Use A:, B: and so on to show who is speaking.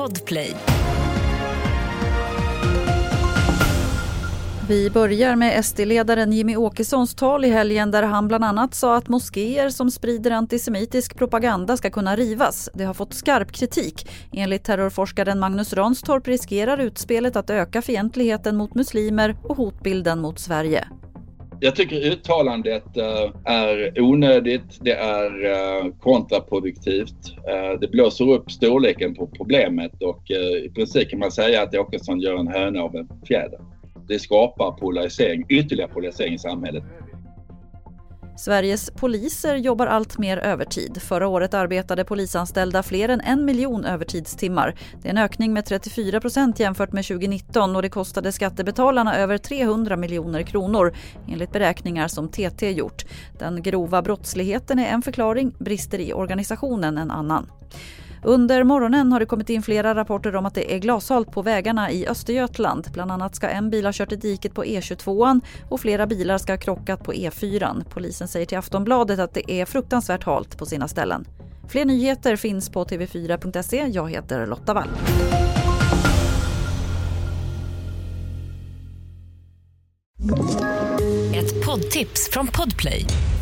A: Podplay.
B: Vi börjar med SD-ledaren Jimmy Åkessons tal i helgen där han bland annat sa att moskéer som sprider antisemitisk propaganda ska kunna rivas. Det har fått skarp kritik. Enligt terrorforskaren Magnus Ranstorp riskerar utspelet att öka fientligheten mot muslimer och hotbilden mot Sverige.
C: Jag tycker uttalandet eh, är onödigt, det är eh, kontraproduktivt. Eh, det blåser upp storleken på problemet och i princip kan man säga att Åkesson gör en höna av en fjäder det skapar polarisering, ytterligare polarisering i samhället.
B: Sveriges poliser jobbar allt mer övertid. Förra året arbetade polisanställda fler än en miljon övertidstimmar. Det är en ökning med 34 procent jämfört med 2019 och det kostade skattebetalarna över 300 miljoner kronor enligt beräkningar som TT gjort. Den grova brottsligheten är en förklaring, brister i organisationen en annan. Under morgonen har det kommit in flera rapporter om att det är glashalt på vägarna i Östergötland. Bland annat ska en bil ha kört i diket på E22 och flera bilar ska ha krockat på E4. Polisen säger till Aftonbladet att det är fruktansvärt halt på sina ställen. Fler nyheter finns på tv4.se. Jag heter Lotta Wall.
A: Ett poddtips från Podplay.